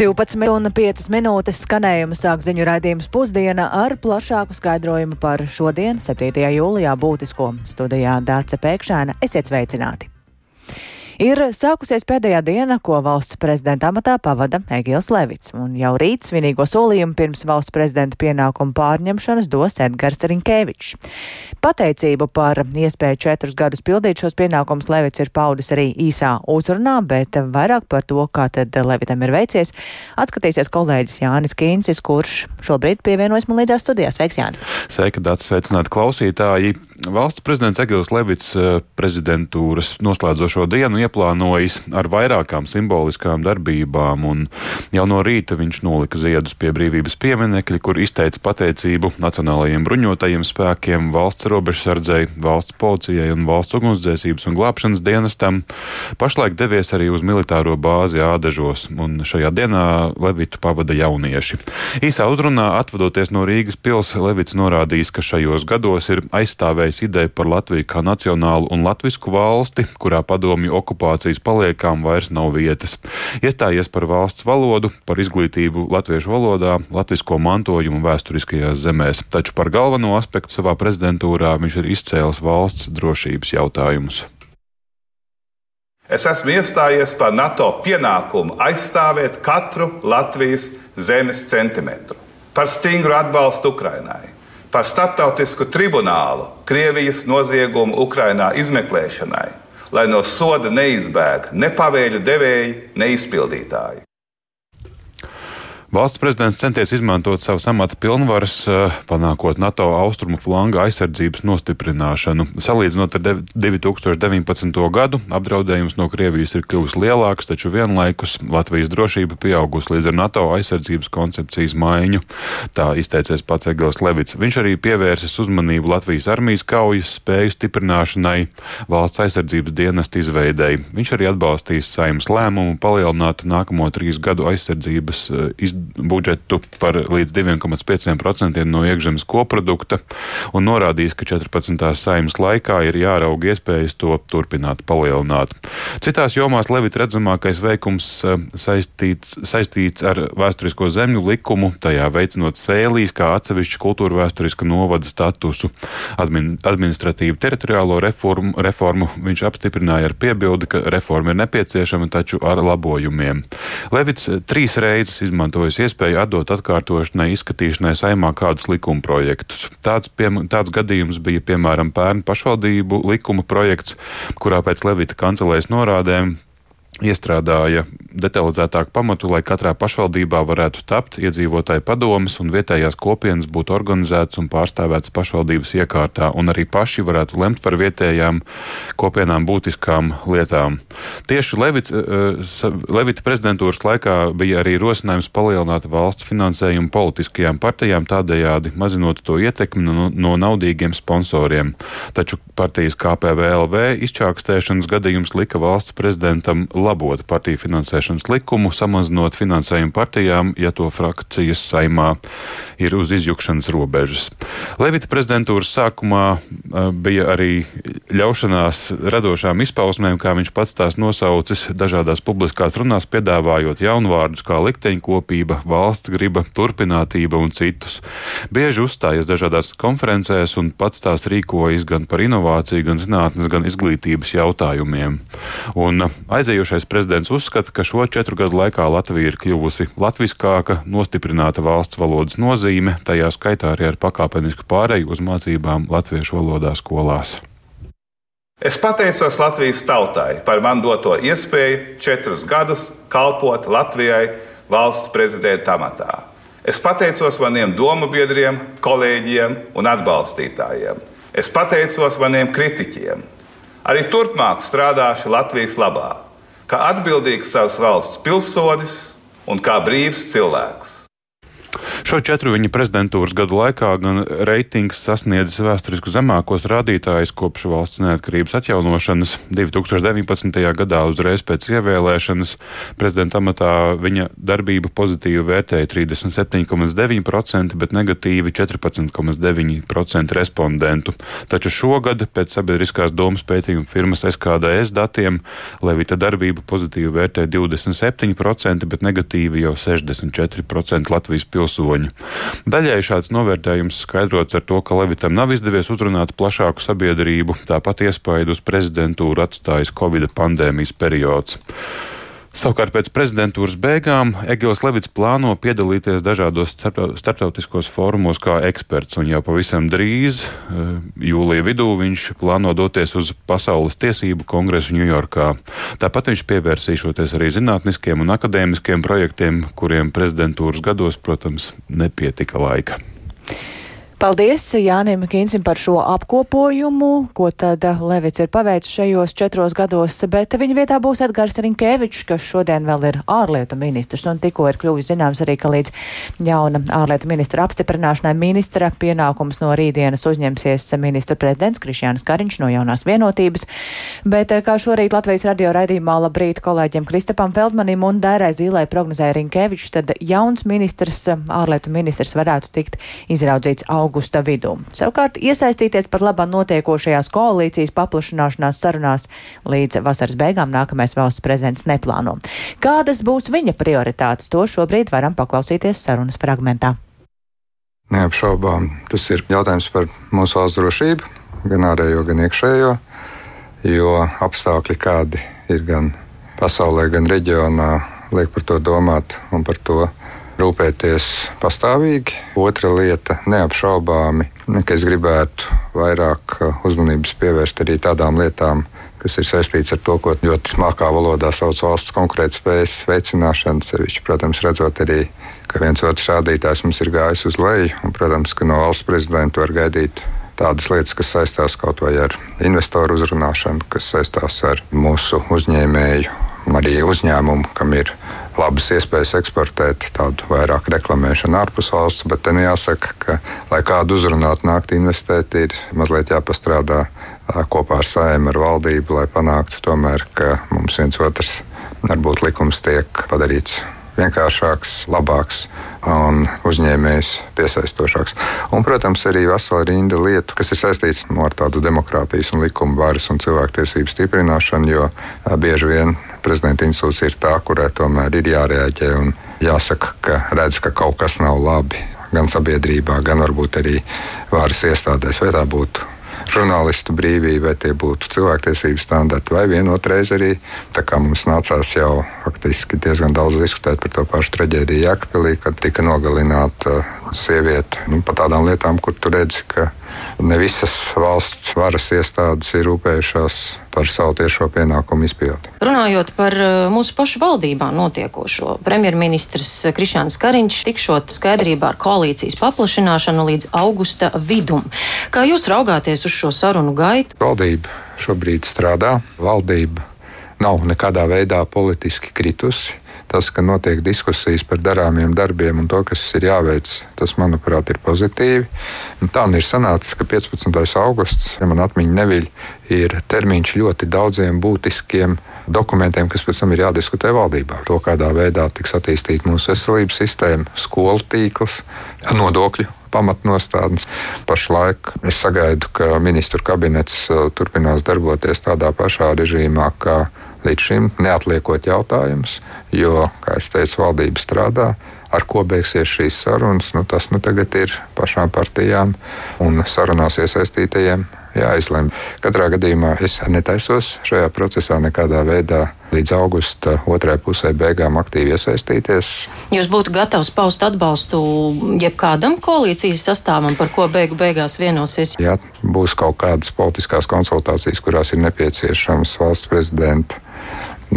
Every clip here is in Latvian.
12,5 minūtes skanējumu sāk ziņu raidījums pusdiena ar plašāku skaidrojumu par šodien, 7. jūlijā, būtisko studijā Dāce Pēkšēna. Esiet sveicināti! Ir sākusies pēdējā diena, ko valsts prezidenta amatā pavada Egils Levits, un jau rīt svinīgo solījumu pirms valsts prezidenta pienākumu pārņemšanas dos Edgars Rinkēvičs. Pateicību par iespēju četrus gadus pildīt šos pienākumus Levits ir paudis arī īsā uzrunā, bet vairāk par to, kā tad Levitam ir veicies, atskatīsies kolēģis Jānis Kīncis, kurš šobrīd pievienojas man līdzās studijās. Sveiks, Jāni! Sveika, Dats, sveicināti klausītāji! Valsts prezidents Egils Levits eh, prezidentūras noslēdzošo dienu ieplānojis ar vairākām simboliskām darbībām, un jau no rīta viņš nolika ziedus pie brīvības pieminekļa, kur izteica pateicību Nacionālajiem bruņotajiem spēkiem, valsts robežsardzei, valsts policijai un valsts ugunsdzēsības un glābšanas dienestam. Pašlaik devies arī uz militāro bāzi Ādažos, un šajā dienā Levitu pavada jaunieši. Īsā uzrunā atvadoties no Rīgas pils, Levits norādījis, ka šajos gados ir aizstāvējis izveidojas ideja par Latviju kā nacionālu un latvisku valsti, kurā padomju okupācijas paliekām vairs nav vietas. Iestājies par valsts valodu, par izglītību latviešu valodā, latvisko mantojumu vēsturiskajās zemēs, taču par galveno aspektu savā prezidentūrā viņš ir izcēlis valsts drošības jautājumus. Es esmu iestājies par NATO pienākumu aizstāvēt katru Latvijas zemes centimetru, par stingru atbalstu Ukrainai, par starptautisku tribunālu Krievijas noziegumu Ukrainā izmeklēšanai, lai no soda neizbēg ne pavēļu devēji, ne izpildītāji. Valsts prezidents centies izmantot savas amata pilnvaras, eh, panākot NATO austrumu flanga aizsardzības nostiprināšanu. Salīdzinot ar 2019. gadu, apdraudējums no Krievijas ir kļuvis lielāks, taču vienlaikus Latvijas drošība pieaugusi līdz ar NATO aizsardzības koncepcijas maiņu. Tā izteicies pats Egils Levits. Viņš arī pievērsis uzmanību Latvijas armijas kaujas spēju stiprināšanai, valsts aizsardzības dienesta izveidēji. Viņš arī atbalstīs saimnes lēmumu palielināt nākamo trīs gadu aizsardzības eh, izdevumu budžetu par līdz 2,5% no iekšzemes koprodukta un norādījis, ka 14. saimnes laikā ir jārauga iespējas to turpināt palielināt. Citās jomās Levita redzamākais veikums eh, saistīts, saistīts ar vēsturisko zemju likumu, tajā veicinot sēlīs kā atsevišķu kultūra vēsturiska novada statusu. Admin, administratīvu teritoriālo reformu, reformu viņš apstiprināja ar piebildi, ka reforma ir nepieciešama, taču ar labojumiem. Levits trīs reizes izmantoja izmantojusi iespēju atdot atkārtošanai izskatīšanai saimā kādus likuma projektus. Tāds, pie, tāds gadījums bija piemēram pērn pašvaldību likuma projekts, kurā pēc Levita kancelēs norādēm iestrādāja detalizētāku pamatu, lai katrā pašvaldībā varētu tapt iedzīvotāju padomas un vietējās kopienas būtu organizētas un pārstāvētas pašvaldības iekārtā, un arī paši varētu lemt par vietējām kopienām būtiskām lietām. Tieši Levits, eh, Levita prezidentūras laikā bija arī rosinājums palielināt valsts finansējumu politiskajām partijām, tādējādi mazinot to ietekmi no, no naudīgiem sponsoriem. Taču partijas KPVLV izčākstēšanas gadījums lika valsts prezidentam labot partiju finansēšanas likumu, samazinot finansējumu partijām, ja to frakcijas saimā ir uz izjukšanas robežas. Levita prezidentūras sākumā bija arī ļaušanās radošām izpausmēm, kā viņš pats tās nosaucis dažādās publiskās runās, piedāvājot jaunvārdus kā likteņkopība, valsts griba, turpinātība un citus. Bieži uzstājas dažādās konferencēs un pats tās rīkojas gan par inovāciju, gan zinātnes, gan izglītības jautājumiem. Un aizējoši Esošais prezidents uzskata, ka šo četru gadu laikā Latvija ir kļuvusi latviskāka, nostiprināta valsts valodas nozīme, tajā skaitā arī ar pakāpenisku pāreju uz mācībām latviešu valodā skolās. Es pateicos Latvijas tautai par man doto iespēju četrus gadus kalpot Latvijai valsts prezidenta amatā. Es pateicos maniem domu biedriem, kolēģiem un atbalstītājiem. Es pateicos maniem kritiķiem. Arī turpmāk strādāšu Latvijas labā kā atbildīgs savas valsts pilsonis un kā brīvs cilvēks. Šo četru viņa prezidentūras gadu laikā gan reitings sasniedzis vēsturisku zemākos rādītājus kopš valsts neatkarības atjaunošanas. 2019. gadā uzreiz pēc ievēlēšanas prezidenta amatā viņa darbība pozitīvi vērtēja 37,9%, bet negatīvi 14,9% respondentu. Taču šogad pēc sabiedriskās domas pētījuma firmas SKDS datiem Levita darbību pozitīvi vērtē 27%, bet negatīvi jau 64% Latvijas pilsoņu. Daļai šāds novērtējums skaidrots ar to, ka Levitam nav izdevies uzrunāt plašāku sabiedrību, tāpat iespaidu uz prezidentūru atstājis Covid pandēmijas periods. Savukārt pēc prezidentūras beigām Egils Levits plāno piedalīties dažādos starptautiskos fórumos kā eksperts, un jau pavisam drīz, eh, jūlija vidū, viņš plāno doties uz Pasaules tiesību kongresu Ņujorkā. Tāpat viņš pievērsīšoties arī zinātniskiem un akadēmiskiem projektiem, kuriem prezidentūras gados, protams, nepietika laika. Paldies Jānim Kinsim par šo apkopojumu, ko tad Levits ir paveicis šajos četros gados, bet viņa vietā būs Edgars Rinkēvičs, kas šodien vēl ir ārlietu ministrs, un tikko ir kļuvis zināms arī, ka līdz jauna ārlietu ministra apstiprināšanai ministra pienākums no rītdienas uzņemsies ministra prezidents Krišjāns Kariņš no jaunās vienotības, bet kā šorīt Latvijas radio raidījumā labrīt kolēģiem Kristapam Feldmanim un Dērai Zīlai prognozēja Rinkēvičs, tad jauns ministrs, ārlietu ministrs varētu tikt izraudzīts augstu augusta vidū. Savukārt iesaistīties par labā notiekošajās koalīcijas paplašanāšanās sarunās līdz vasaras beigām nākamais valsts prezidents neplāno. Kādas būs viņa prioritātes, to šobrīd varam paklausīties sarunas fragmentā. Neapšaubām tas ir jautājums par mūsu valsts drošību, gan ārējo, gan iekšējo, jo apstākļi kādi ir gan pasaulē, gan reģionā, liek par to domāt un par to rūpēties pastāvīgi. Otra lieta - neapšaubāmi, ka es gribētu vairāk uh, uzmanības pievērst arī tādām lietām, kas ir saistīts ar to, ko ļoti smalkā valodā sauc valsts konkurētspējas veicināšana. Sevišķi, protams, redzot arī, ka viens otrs rādītājs mums ir gājis uz leju, un, protams, ka no valsts prezidenta var gaidīt tādas lietas, kas saistās kaut vai ar investoru uzrunāšanu, kas saistās ar mūsu uzņēmēju, arī uzņēmumu, kam ir labas iespējas eksportēt, tādu vairāk reklamēšanu ārpus valsts. Bet te nu jāsaka, ka, lai kādu uzrunātu, nākt investēt, ir mazliet jāpastrādā kopā ar saimnu, ar valdību, lai panāktu tomēr, ka mums viens otrs varbūt likums tiek padarīts vienkāršāks, labāks un uzņēmējs piesaistošāks. Un, protams, arī vesela rinda lietu, kas ir saistīts no ar tādu demokrātijas un likuma varas un cilvēktiesību stiprināšanu, jo bieži vien prezidenta institūcija ir tā, kurai tomēr ir jārēģē un jāsaka, ka redz, ka kaut kas nav labi gan sabiedrībā, gan varbūt arī varas iestādēs, vai tā būtu žurnālistu brīvība, vai tie būtu cilvēktiesību standarti, vai vienotreiz arī mums nācās jau faktiski diezgan daudz diskutēt par to pašu traģēdiju Jēkabīlī, kad tika nogalināta sieviete nu, par tādām lietām, kur tu redzi, ka ne visas valsts varas iestādes ir rūpējušās par savu tiešo pienākumu izpildi. Runājot par uh, mūsu pašu valdībā notiekošo, premjerministrs Krišāns Kariņš tikšot skaidrībā ar koalīcijas paplašināšanu līdz augusta vidum. Kā jūs raugāties uz šo sarunu gaitu? Valdība šobrīd strādā, valdība nav nekādā veidā politiski kritusi. Tas, ka notiek diskusijas par darāmiem darbiem un to, kas ir jāveic, tas, manuprāt, ir pozitīvi. Un tā nu ir sanācis, ka 15. augusts, ja man atmiņa neviļ, ir termiņš ļoti daudziem būtiskiem dokumentiem, kas pēc tam ir jādiskutē valdībā. To, kādā veidā tiks attīstīta mūsu veselības sistēma, skolu tīkls, nodokļu pamatnostādnes. Pašlaik es sagaidu, ka ministru kabinets uh, turpinās darboties tādā pašā režīmā, kā līdz šim neatliekot jautājumus, jo, kā jau teicu, valdība strādā. Ar ko beigsies šīs sarunas, nu, tas nu tagad ir pašām partijām un sarunās iesaistītajiem jāizlemj. Katrā gadījumā es netaisos šajā procesā nekādā veidā līdz augusta otrajai pusē beigām aktīvi iesaistīties. Jūs būtu gatavs paust atbalstu jebkādam koalīcijas sastāvam, par ko beigu beigās vienosies? Ja būs kaut kādas politiskās konsultācijas, kurās ir nepieciešams valsts prezidenta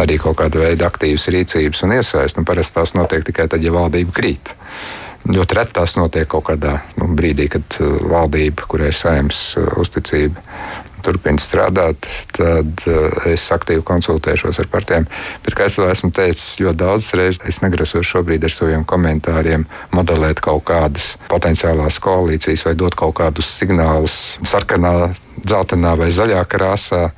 arī kaut kāda veida aktīvas rīcības un iesaistas. Nu, parasti tās notiek tikai tad, ja valdība krīt. Ļoti reti tas notiek kaut kādā nu, brīdī, kad uh, valdība, kurai ir saimnes uh, uzticība, turpina strādāt, tad es aktīvi konsultēšos ar partijām. Bet, kā jau esmu teicis, ļoti daudzas reizes es negrasos šobrīd ar saviem komentāriem modelēt kaut kādas potenciālās koalīcijas vai dot kaut kādus signālus sarkanā, dzeltenā vai zaļā krāsā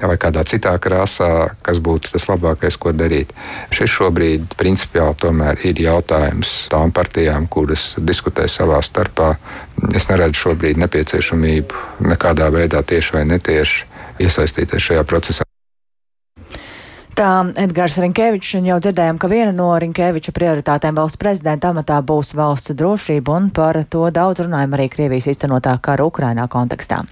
vai kādā citā krāsā, kas būtu tas labākais, ko darīt. Šis šobrīd principiāli tomēr ir jautājums tām partijām, kuras diskutē savā starpā. Es neredzu šobrīd nepieciešamību nekādā veidā tieši vai netieši iesaistīties šajā procesā. Tā Edgars Rinkevičs jau dzirdējām, ka viena no Rinkeviča prioritātēm valsts prezidenta amatā būs valsts drošība, un par to daudz runājam arī Krievijas iztenotā kara Ukrainā kontekstā.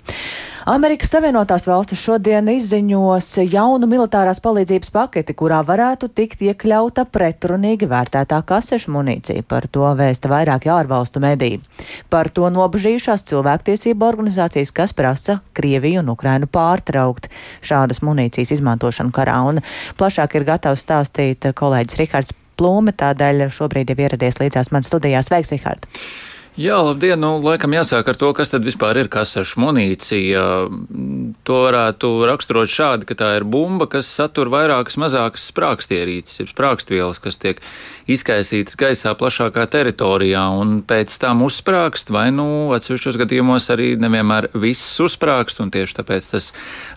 Amerikas Savienotās valstis šodien izziņos jaunu militārās palīdzības paketi, kurā varētu tikt iekļauta pretrunīgi vērtētā kasešu munīcija. Par to vēsta vairāki ārvalstu mediji. Par to nobežījušās cilvēktiesība organizācijas, kas prasa Krieviju un Ukrainu pārtraukt šādas munīcijas izmantošanu karā. Un plašāk ir gatavs stāstīt kolēģis Rihards Plūme, tādēļ šobrīd jau ieradies līdzās man studijās. Sveiks, Rihards! Jā, labdien! Nu, laikam jāsāk ar to, kas tad vispār ir kasešu munīcija. To varētu raksturot šādi, ka tā ir bumba, kas satur vairākas mazākas sprākstierīces, jeb sprākstvielas, kas tiek izkaisītas gaisā plašākā teritorijā un pēc tam uzsprāgst, vai nu atsevišķos gadījumos arī nevienmēr viss uzsprāgst, un tieši tāpēc tas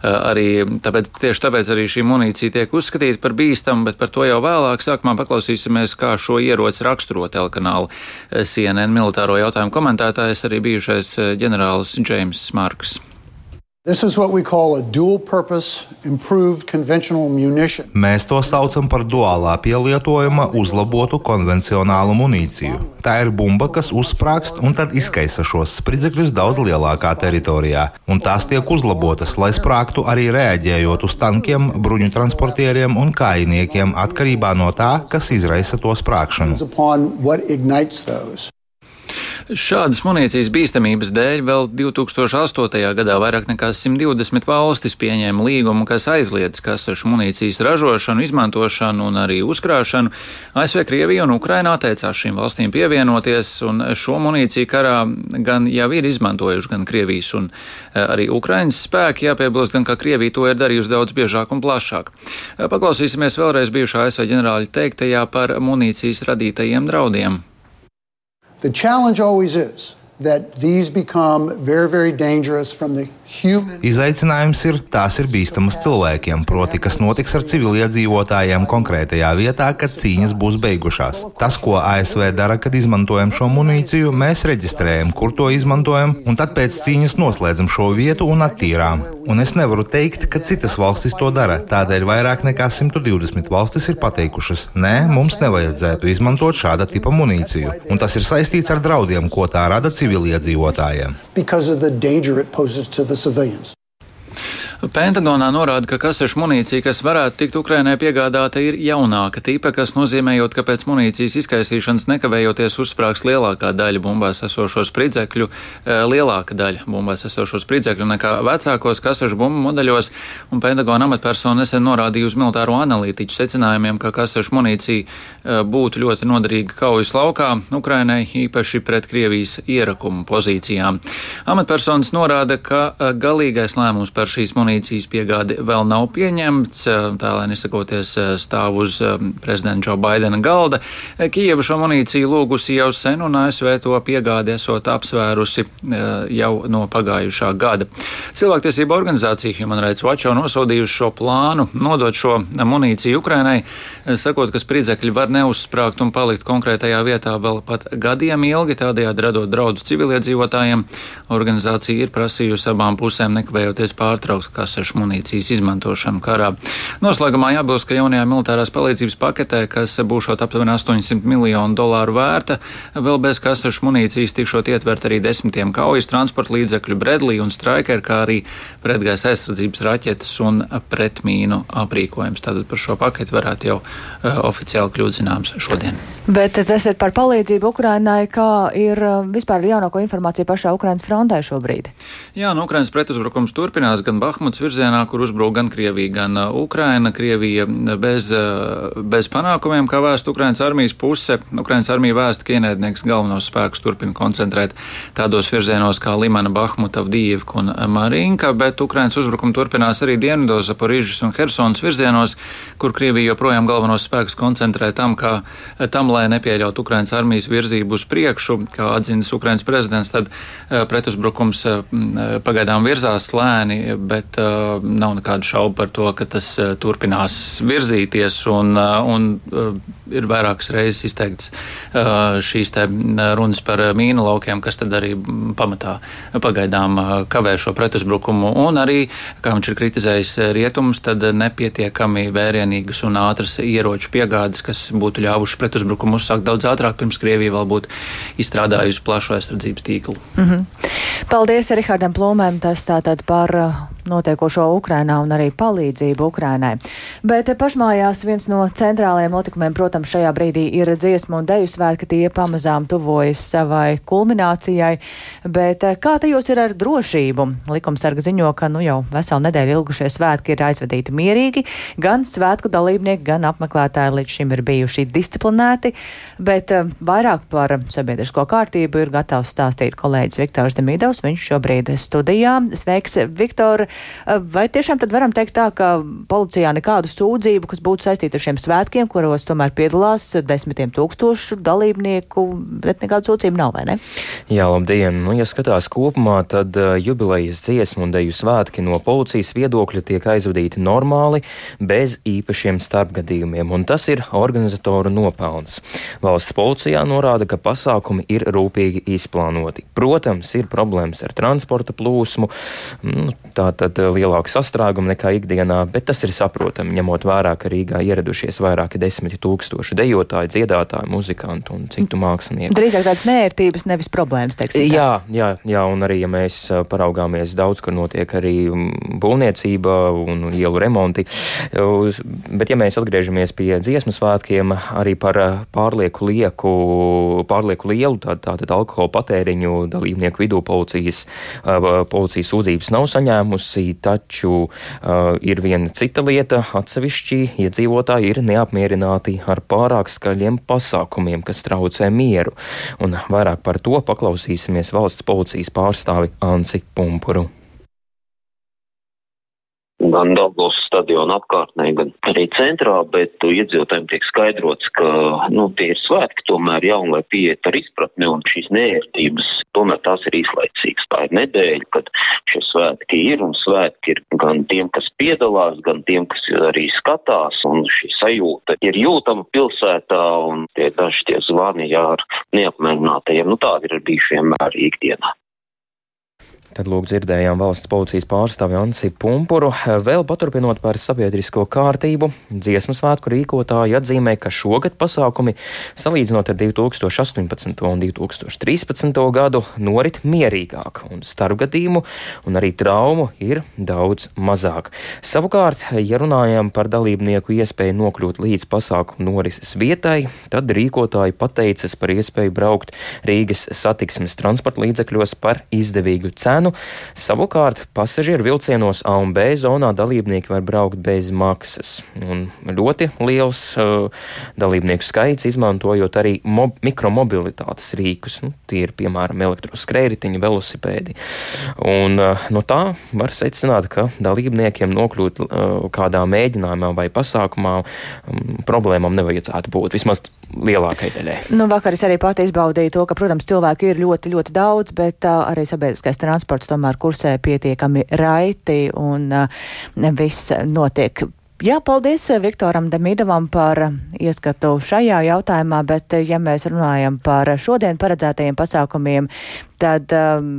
arī, tāpēc, tieši tāpēc arī šī munīcija tiek uzskatīta par bīstamu, bet par to jau vēlāk sākumā paklausīsimies, kā šo ieroci raksturo telekanālu CNN militāro jautājumu komentētājs arī bijušais eh, ģenerālis Džeims Marks. Mēs to saucam par duālā pielietojuma uzlabotu konvencionālu munīciju. Tā ir bumba, kas uzsprāgst un tad izkaisa šos spridzekļus daudz lielākā teritorijā, un tās tiek uzlabotas, lai sprāgtu arī reaģējot uz tankiem, bruņu transportieriem un kājiniekiem atkarībā no tā, kas izraisa to sprāgšanu. Šādas munīcijas bīstamības dēļ vēl 2008. gadā vairāk nekā 120 valstis pieņēma līgumu, kas aizliedz kasešu munīcijas ražošanu, izmantošanu un arī uzkrāšanu. ASV, Krievija un Ukraina atteicās šīm valstīm pievienoties, un šo munīciju karā gan jau ir izmantojuši gan Krievijas un eh, arī Ukrainas spēki, jāpiebilst, gan ka Krievija to ir darījusi daudz biežāk un plašāk. Eh, paklausīsimies vēlreiz bijušā ASV ģenerāļa teiktajā par munīcijas radītajiem draudiem. The challenge always is Izaicinājums ir, tās ir bīstamas cilvēkiem, proti, kas notiks ar civiliedzīvotājiem konkrētajā vietā, kad cīņas būs beigušās. Tas, ko ASV dara, kad izmantojam šo munīciju, mēs reģistrējam, kur to izmantojam, un tad pēc cīņas noslēdzam šo vietu un attīrām. Un es nevaru teikt, ka citas valstis to dara. Tādēļ vairāk nekā 120 valstis ir pateikušas, nē, mums nevajadzētu izmantot šāda tipa munīciju. Un tas ir saistīts ar draudiem, ko tā rada civiliedzīvotājiem. Pentagonā norāda, ka kasešu munīcija, kas varētu tikt Ukrainai piegādāta, ir jaunāka tipa, kas nozīmējot, ka pēc munīcijas izkaisīšanas nekavējoties uzsprāgs lielākā daļa bumbās esošo spridzekļu, eh, lielāka daļa bumbās esošo spridzekļu nekā vecākos kasešu bumbu modeļos, un Pentagona amatpersona nesen norādīja uz militāro analītiķu secinājumiem, ka kasešu munīcija eh, būtu ļoti noderīga kaujas laukā Ukrainai, īpaši pret Krievijas ierakumu pozīcijām. Amatpersonas norāda, ka eh, galīgais lēmums par šīs munīcijas munīcijas piegāde vēl nav pieņemts. Tā, lai nesakoties stāv uz prezidenta Džo Baidena galda. Kijeva šo munīciju lūgusi jau sen, un ASV to piegādi esot apsvērusi jau no pagājušā gada. Cilvēktiesība organizācija Human Rights Watch jau nosodījuši šo plānu nodot šo munīciju Ukrainai, sakot, ka spridzekļi var neuzsprāgt un palikt konkrētajā vietā vēl pat gadiem ilgi, tādējādi radot draudus civiliedzīvotājiem. Organizācija ir prasījusi abām pusēm nekavējoties pārtraukt kasešu munīcijas izmantošanu karā. Noslēgumā jābilst, ka jaunajā militārās palīdzības paketē, kas būšot aptuveni 800 miljonu dolāru vērta, vēl bez kasešu munīcijas tikšot ietvert arī desmitiem kaujas transporta līdzekļu Bredlī un Striker, kā arī pretgaisa aizsardzības raķetes un pretmīnu aprīkojums. Tātad par šo paketu varētu jau uh, oficiāli kļūt zināms šodien. Bet tas ir par palīdzību Ukrainai, kā ir uh, vispār jaunāko informāciju pašā Ukrainas frontē šobrīd? Jā, nu, Ukrainas pretuzbrukums turpinās gan Bahmutas virzienā, kur uzbruk gan Krievija, gan Ukraina. Krievija bez, bez panākumiem, kā vēsta Ukrainas armijas puse. Ukrainas armija vēsta, ka ienaidnieks galvenos spēkus turpina koncentrēt tādos virzienos kā Limana, Bahmuta, Avdīvka un Marinka, bet Ukrainas uzbrukumi turpinās arī dienvidos, Zaporižas un Hersonas virzienos, kur Krievija joprojām galvenos spēkus koncentrē tam, kā, tam lai nepieļautu Ukrainas armijas virzību uz priekšu, kā atzinis Ukrainas prezidents, tad pretuzbrukums pagaidām virzās lēni, bet nav nekādu šaubu par to, ka tas turpinās virzīties un, un ir vairākas reizes izteikts šīs te runas par mīnu laukiem, kas tad arī pamatā pagaidām kavē šo pretuzbrukumu un arī, kā viņš ir kritizējis rietumus, tad nepietiekami vērienīgas un ātras ieroču piegādes, kas būtu ļāvuši pretuzbrukumu uzsākt daudz ātrāk, pirms Krievija vēl būtu izstrādājusi plašu aizsardzības tīklu. Mm -hmm. Paldies Rihardam Plūmēm, tas tātad par notiekošo Ukrainā un arī palīdzību Ukrainai. Bet pašmājās viens no centrālajiem notikumiem, protams, šajā brīdī ir dziesmu un deju svētki, tie pamazām tuvojas savai kulminācijai. Bet kā tajos ir ar drošību? Likumsarga ziņo, ka nu jau veselu nedēļu ilgušie svētki ir aizvadīti mierīgi. Gan svētku dalībnieki, gan apmeklētāji līdz šim ir bijuši disciplinēti, bet vairāk par sabiedrisko kārtību ir gatavs stāstīt kolēģis Viktors Demidovs. Viņš šobrīd studijā. Sveiks, Viktor! Vai tiešām tad varam teikt tā, ka policijā nekādu sūdzību, kas būtu saistīta ar šiem svētkiem, kuros tomēr piedalās desmitiem tūkstošu dalībnieku, bet nekādu sūdzību nav, vai ne? Jā, labdien! Nu, ja skatās kopumā, tad uh, jubilejas dziesmu un deju svētki no policijas viedokļa tiek aizvadīti normāli, bez īpašiem starpgadījumiem, un tas ir organizatoru nopelns. Valsts policijā norāda, ka pasākumi ir rūpīgi izplānoti. Protams, ir problēmas ar transporta plūsmu, nu, tā tad eh, lielāka sastrēguma nekā ikdienā, bet tas ir saprotami, ņemot vērā, ka Rīgā ieradušies vairāki desmit tūkstoši dejotāju, dziedātāju, muzikantu un citu mākslinieku. Drīzāk tādas nērtības, nevis problēmas, teiksim. Tā. Jā, jā, jā, un arī, ja mēs eh, paraugāmies daudz, kur notiek arī mm, būvniecība un ielu remonti, bet ja mēs atgriežamies pie dziesmu svētkiem, arī par eh, pārlieku lieku, pārlieku lielu tātad tā, tā, alkohola patēriņu dalībnieku vidū policijas, policijas sūdzības nav saņēmusi bijusi, taču uh, ir viena cita lieta. Atsevišķi iedzīvotāji ir neapmierināti ar pārāk skaļiem pasākumiem, kas traucē mieru. Un vairāk par to paklausīsimies valsts policijas pārstāvi Anci Pumpuru gan Dablos stadiona apkārtnē, gan arī centrā, bet iedzīvotājiem tiek skaidrots, ka, nu, tie ir svētki tomēr jau, lai pieiet ar izpratni un šīs neērtības, tomēr tās ir īslaicīgas. Tā ir nedēļa, kad šie svētki ir un svētki ir gan tiem, kas piedalās, gan tiem, kas arī skatās, un šī sajūta ir jūtama pilsētā, un tie daži tie zvani jā ar neapmierinātajiem, nu tādi ir bijuši vienmēr ikdienā. Tad lūk dzirdējām valsts policijas pārstāvi Ansi Pumpuru. Vēl paturpinot par sabiedrisko kārtību, dziesmu svētku rīkotāji atzīmē, ka šogad pasākumi, salīdzinot ar 2018. un 2013. gadu, norit mierīgāk, un starpgadījumu un arī traumu ir daudz mazāk. Savukārt, ja runājam par dalībnieku iespēju nokļūt līdz pasākumu norises vietai, tad rīkotāji pateicas par iespēju braukt Rīgas satiksmes transporta līdzekļos par izdevīgu cenu cenu. Savukārt pasažieru vilcienos A un B zonā dalībnieki var braukt bez maksas. Un ļoti liels uh, dalībnieku skaits, izmantojot arī mob mikromobilitātes rīkus. Nu, tie ir piemēram elektroskrējēji, velosipēdi. Un, uh, no tā var secināt, ka dalībniekiem nokļūt uh, kādā mēģinājumā vai pasākumā um, problēmām nevajadzētu būt. Vismaz lielākai daļai. Nu, vakar es arī pati izbaudīju to, ka, protams, cilvēku ir ļoti, ļoti daudz, bet uh, arī sabiedriskais transports tomēr kursē pietiekami raiti un uh, viss notiek. Jā, paldies Viktoram Demidovam par ieskatu šajā jautājumā, bet ja mēs runājam par šodien paredzētajiem pasākumiem, tad um,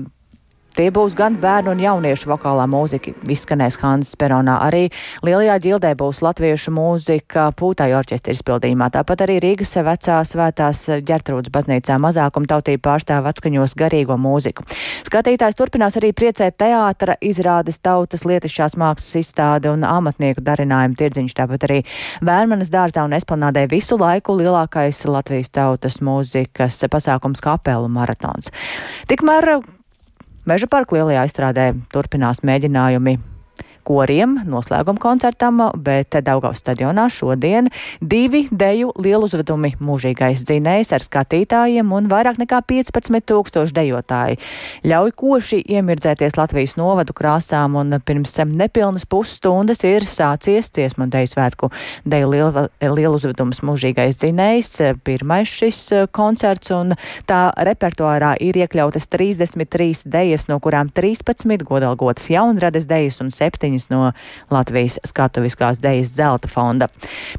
Tie būs gan bērnu un jauniešu vokālā mūzika, izskanēs Hanzas Peronā. Arī Lielajā ģildē būs latviešu mūzika pūtāju orķestra izpildījumā. Tāpat arī Rīgas vecā svētās ģertrūdas baznīcā mazākuma tautība pārstāv atskaņos garīgo mūziku. Skatītājs turpinās arī priecēt teātra izrādes tautas lietišķās mākslas izstāde un amatnieku darinājumu tirdziņš. Tāpat arī Vērmanas dārzā un esplanādē visu laiku lielākais Latvijas tautas mūzikas pasākums kapelu maratons. Tikmēr Meža parka lielajā izstrādē turpinās mēģinājumi koriem noslēguma koncertam, bet Daugaus stadionā šodien divi deju lieluzvedumi mūžīgais dzinējs ar skatītājiem un vairāk nekā 15 tūkstoši dejotāji. Ļauj koši iemirdzēties Latvijas novadu krāsām un pirms nepilnas pusstundas ir sācies dziesmu un deju svētku deju lieluzvedums mūžīgais dzinējs. Pirmais šis koncerts un tā repertuārā ir iekļautas 33 dejas, no kurām 13 godalgotas jaunradas dejas un 7 no Latvijas skatuviskās dejas zelta fonda.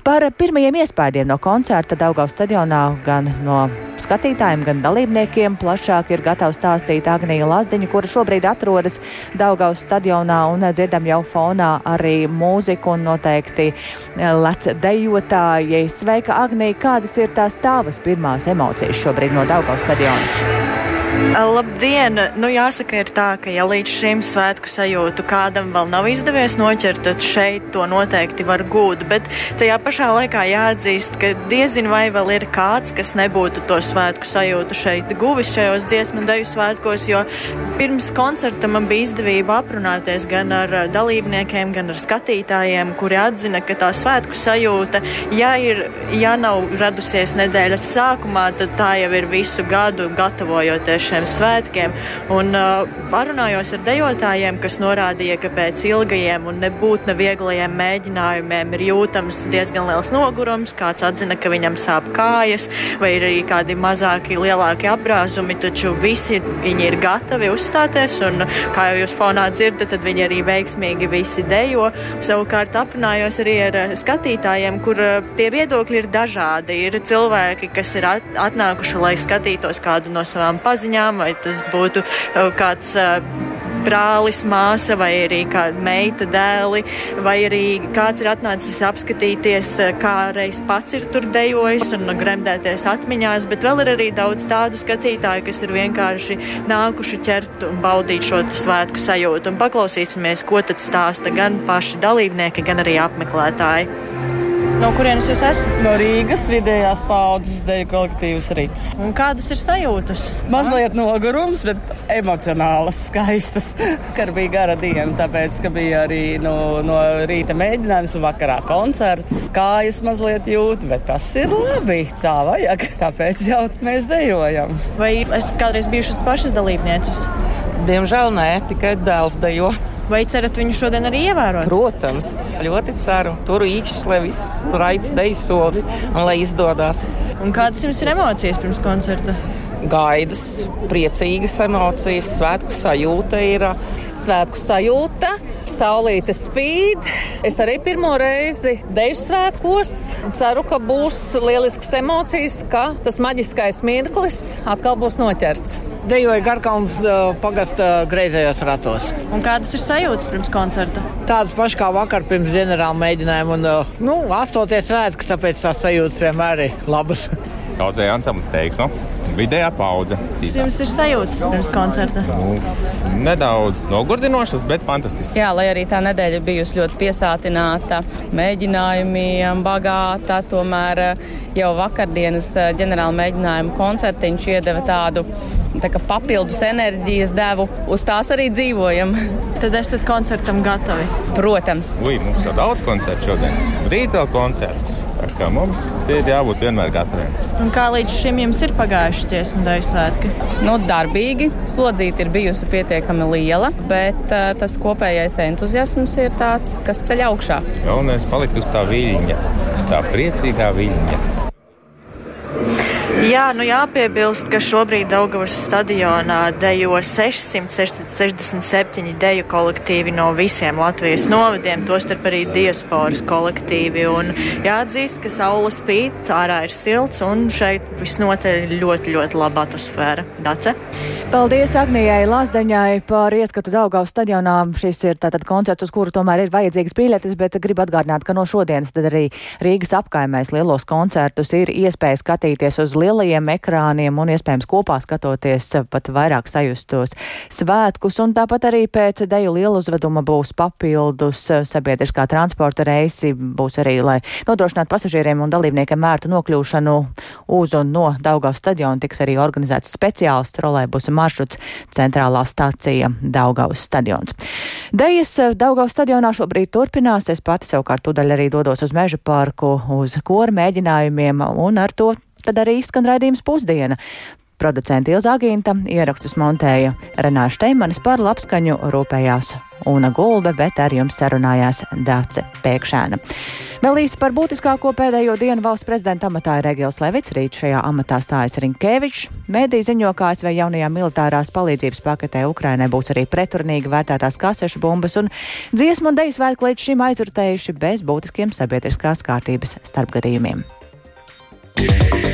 Par pirmajiem iespējiem no koncerta Daugavas stadionā gan no skatītājiem, gan dalībniekiem plašāk ir gatavs stāstīt Agnija Lazdiņa, kura šobrīd atrodas Daugavas stadionā un dzirdam jau fonā arī mūziku un noteikti lec dejotāji. Sveika, Agnija, kādas ir tās tavas pirmās emocijas šobrīd no Daugavas stadiona? Labdien! Nu, jāsaka, ir tā, ka ja līdz šim svētku sajūtu kādam vēl nav izdevies noķert, tad šeit to noteikti var gūt. Bet tajā pašā laikā jāatzīst, ka diezin vai vēl ir kāds, kas nebūtu to svētku sajūtu šeit guvis šajos dziesmu un deju svētkos, jo pirms koncerta man bija izdevība aprunāties gan ar dalībniekiem, gan ar skatītājiem, kuri atzina, ka tā svētku sajūta, ja, ir, ja nav radusies nedēļas sākumā, tad tā jau ir visu gadu gatavojoties šiem svētkiem. Un uh, parunājos ar dejotājiem, kas norādīja, ka pēc ilgajiem un nebūtu nevieglajiem mēģinājumiem ir jūtams diezgan liels nogurums, kāds atzina, ka viņam sāp kājas, vai ir arī kādi mazāki, lielāki apbrāzumi, taču visi viņi ir gatavi uzstāties, un kā jau jūs fonā dzirdat, tad viņi arī veiksmīgi visi dejo. Savukārt aprunājos arī ar uh, skatītājiem, kur uh, tie viedokļi ir dažādi. Ir cilvēki, kas ir atnākuši, lai skatītos kādu no savām paziņām māmiņām, vai tas būtu uh, kāds uh, brālis, māsa vai arī kāda meita, dēli, vai arī kāds ir atnācis apskatīties, uh, kā reiz pats ir tur dejojis un gremdēties atmiņās, bet vēl ir arī daudz tādu skatītāju, kas ir vienkārši nākuši ķert un baudīt šo svētku sajūtu. Un paklausīsimies, ko tad stāsta gan paši dalībnieki, gan arī apmeklētāji. No kurienes jūs esat? No Rīgas vidējās paudzes deju kolektīvas rīts. Un kādas ir sajūtas? Mazliet nogurums, bet emocionālas, skaistas. Kar bija gara diena, tāpēc, ka bija arī no, no rīta mēģinājums un vakarā koncerts. Kājas mazliet jūt, bet tas ir labi. Tā vajag, tāpēc jau mēs dejojam. Vai esat kādreiz bijušas pašas dalībnieces? Diemžēl nē, tikai dēls dejo. Vai cerat viņu šodien arī ievērot? Protams, ļoti ceru. Tur īkšķis, lai viss raids dejas solis un lai izdodas. Un kādas jums ir emocijas pirms koncerta? Gaidas, priecīgas emocijas, svētku sajūta ir. Svētku sajūta, saulīte spīd. Es arī pirmo reizi deju svētkos. Ceru, ka būs lielisks emocijas, ka tas maģiskais mirklis atkal būs noķerts dejoju Garkalnas pagasta greizējos ratos. Un kādas ir sajūtas pirms koncerta? Tādas pašas kā vakar pirms ģenerāla mēģinājuma. Un, nu, astoties svētki, tāpēc tās sajūtas vienmēr ir labas. Daudzēji ansamblis teiksmu. Vidējā paudze. Kas jums ir sajūtas pirms koncerta? Nu, nedaudz nogurdinošas, bet fantastiski. Jā, lai arī tā nedēļa bijusi ļoti piesātināta mēģinājumiem, bagāta, tomēr jau vakardienas ģenerāla mēģinājuma koncertiņš iedeva tādu papildus enerģijas devu. Uz tās arī dzīvojam. Tad esat koncertam gatavi? Protams. Ui, mums jau daudz koncertu šodien. Rīt vēl koncerts. Tā kā mums ir jābūt vienmēr gataviem. Un kā līdz šim jums ir pagājuši dziesmu dēļu svētki? Nu, darbīgi, slodzīte ir bijusi pietiekami liela, bet uh, tas kopējais entuziasms ir tāds, kas ceļ augšā. Galvenais palikt uz tā viļņa, uz tā priecīgā viļņa. Jā, nu jāpiebilst, ka šobrīd Daugavas stadionā dejo 667 deju kolektīvi no visiem Latvijas novadiem, tostarp arī diasporas kolektīvi. Un jāatzīst, ka saule spīd, ārā ir silts un šeit visnotaļ ļoti, ļoti laba atmosfēra. Dace? Paldies Agnijai Lazdaņai par ieskatu Daugavas stadionā. Šis ir tātad koncerts, uz kuru tomēr ir vajadzīgas biļetes, bet gribu atgādināt, ka no šodienas tad arī Rīgas apkaimēs lielos koncertus ir iespēja skatīties uz lielu lielajiem ekrāniem un iespējams kopā skatoties pat vairāk sajustos svētkus. Un tāpat arī pēc deju lielu uzveduma būs papildus sabiedriskā transporta reisi, būs arī, lai nodrošinātu pasažieriem un dalībniekiem mērtu nokļūšanu uz un no Daugavas stadiona, tiks arī organizēts speciāls trolēbusa maršruts centrālā stācija Daugavas stadions. Dejas Daugavas stadionā šobrīd turpinās. Es pati savukārt tūdaļ arī dodos uz meža parku, uz kora mēģinājumiem un ar to tad arī izskan raidījums pusdiena. Producenta Ilza Agīnta ierakstus montēja Renāša Teimanis par labskaņu rūpējās Una Gulbe, bet ar jums sarunājās Dāce Pēkšēna. Vēl īsi par būtiskāko pēdējo dienu valsts prezidenta amatā ir Egils Levits. Rīt šajā amatā stājas Rinkēvičs. Mēdī ziņo, ka ASV jaunajā militārās palīdzības paketē Ukrainai būs arī pretrunīgi vērtētās kasešu bumbas un dziesmu un deju svētku līdz šim aizrutējuši bez būtiskiem sabiedriskās kārtības starpgadījumiem. Yeah.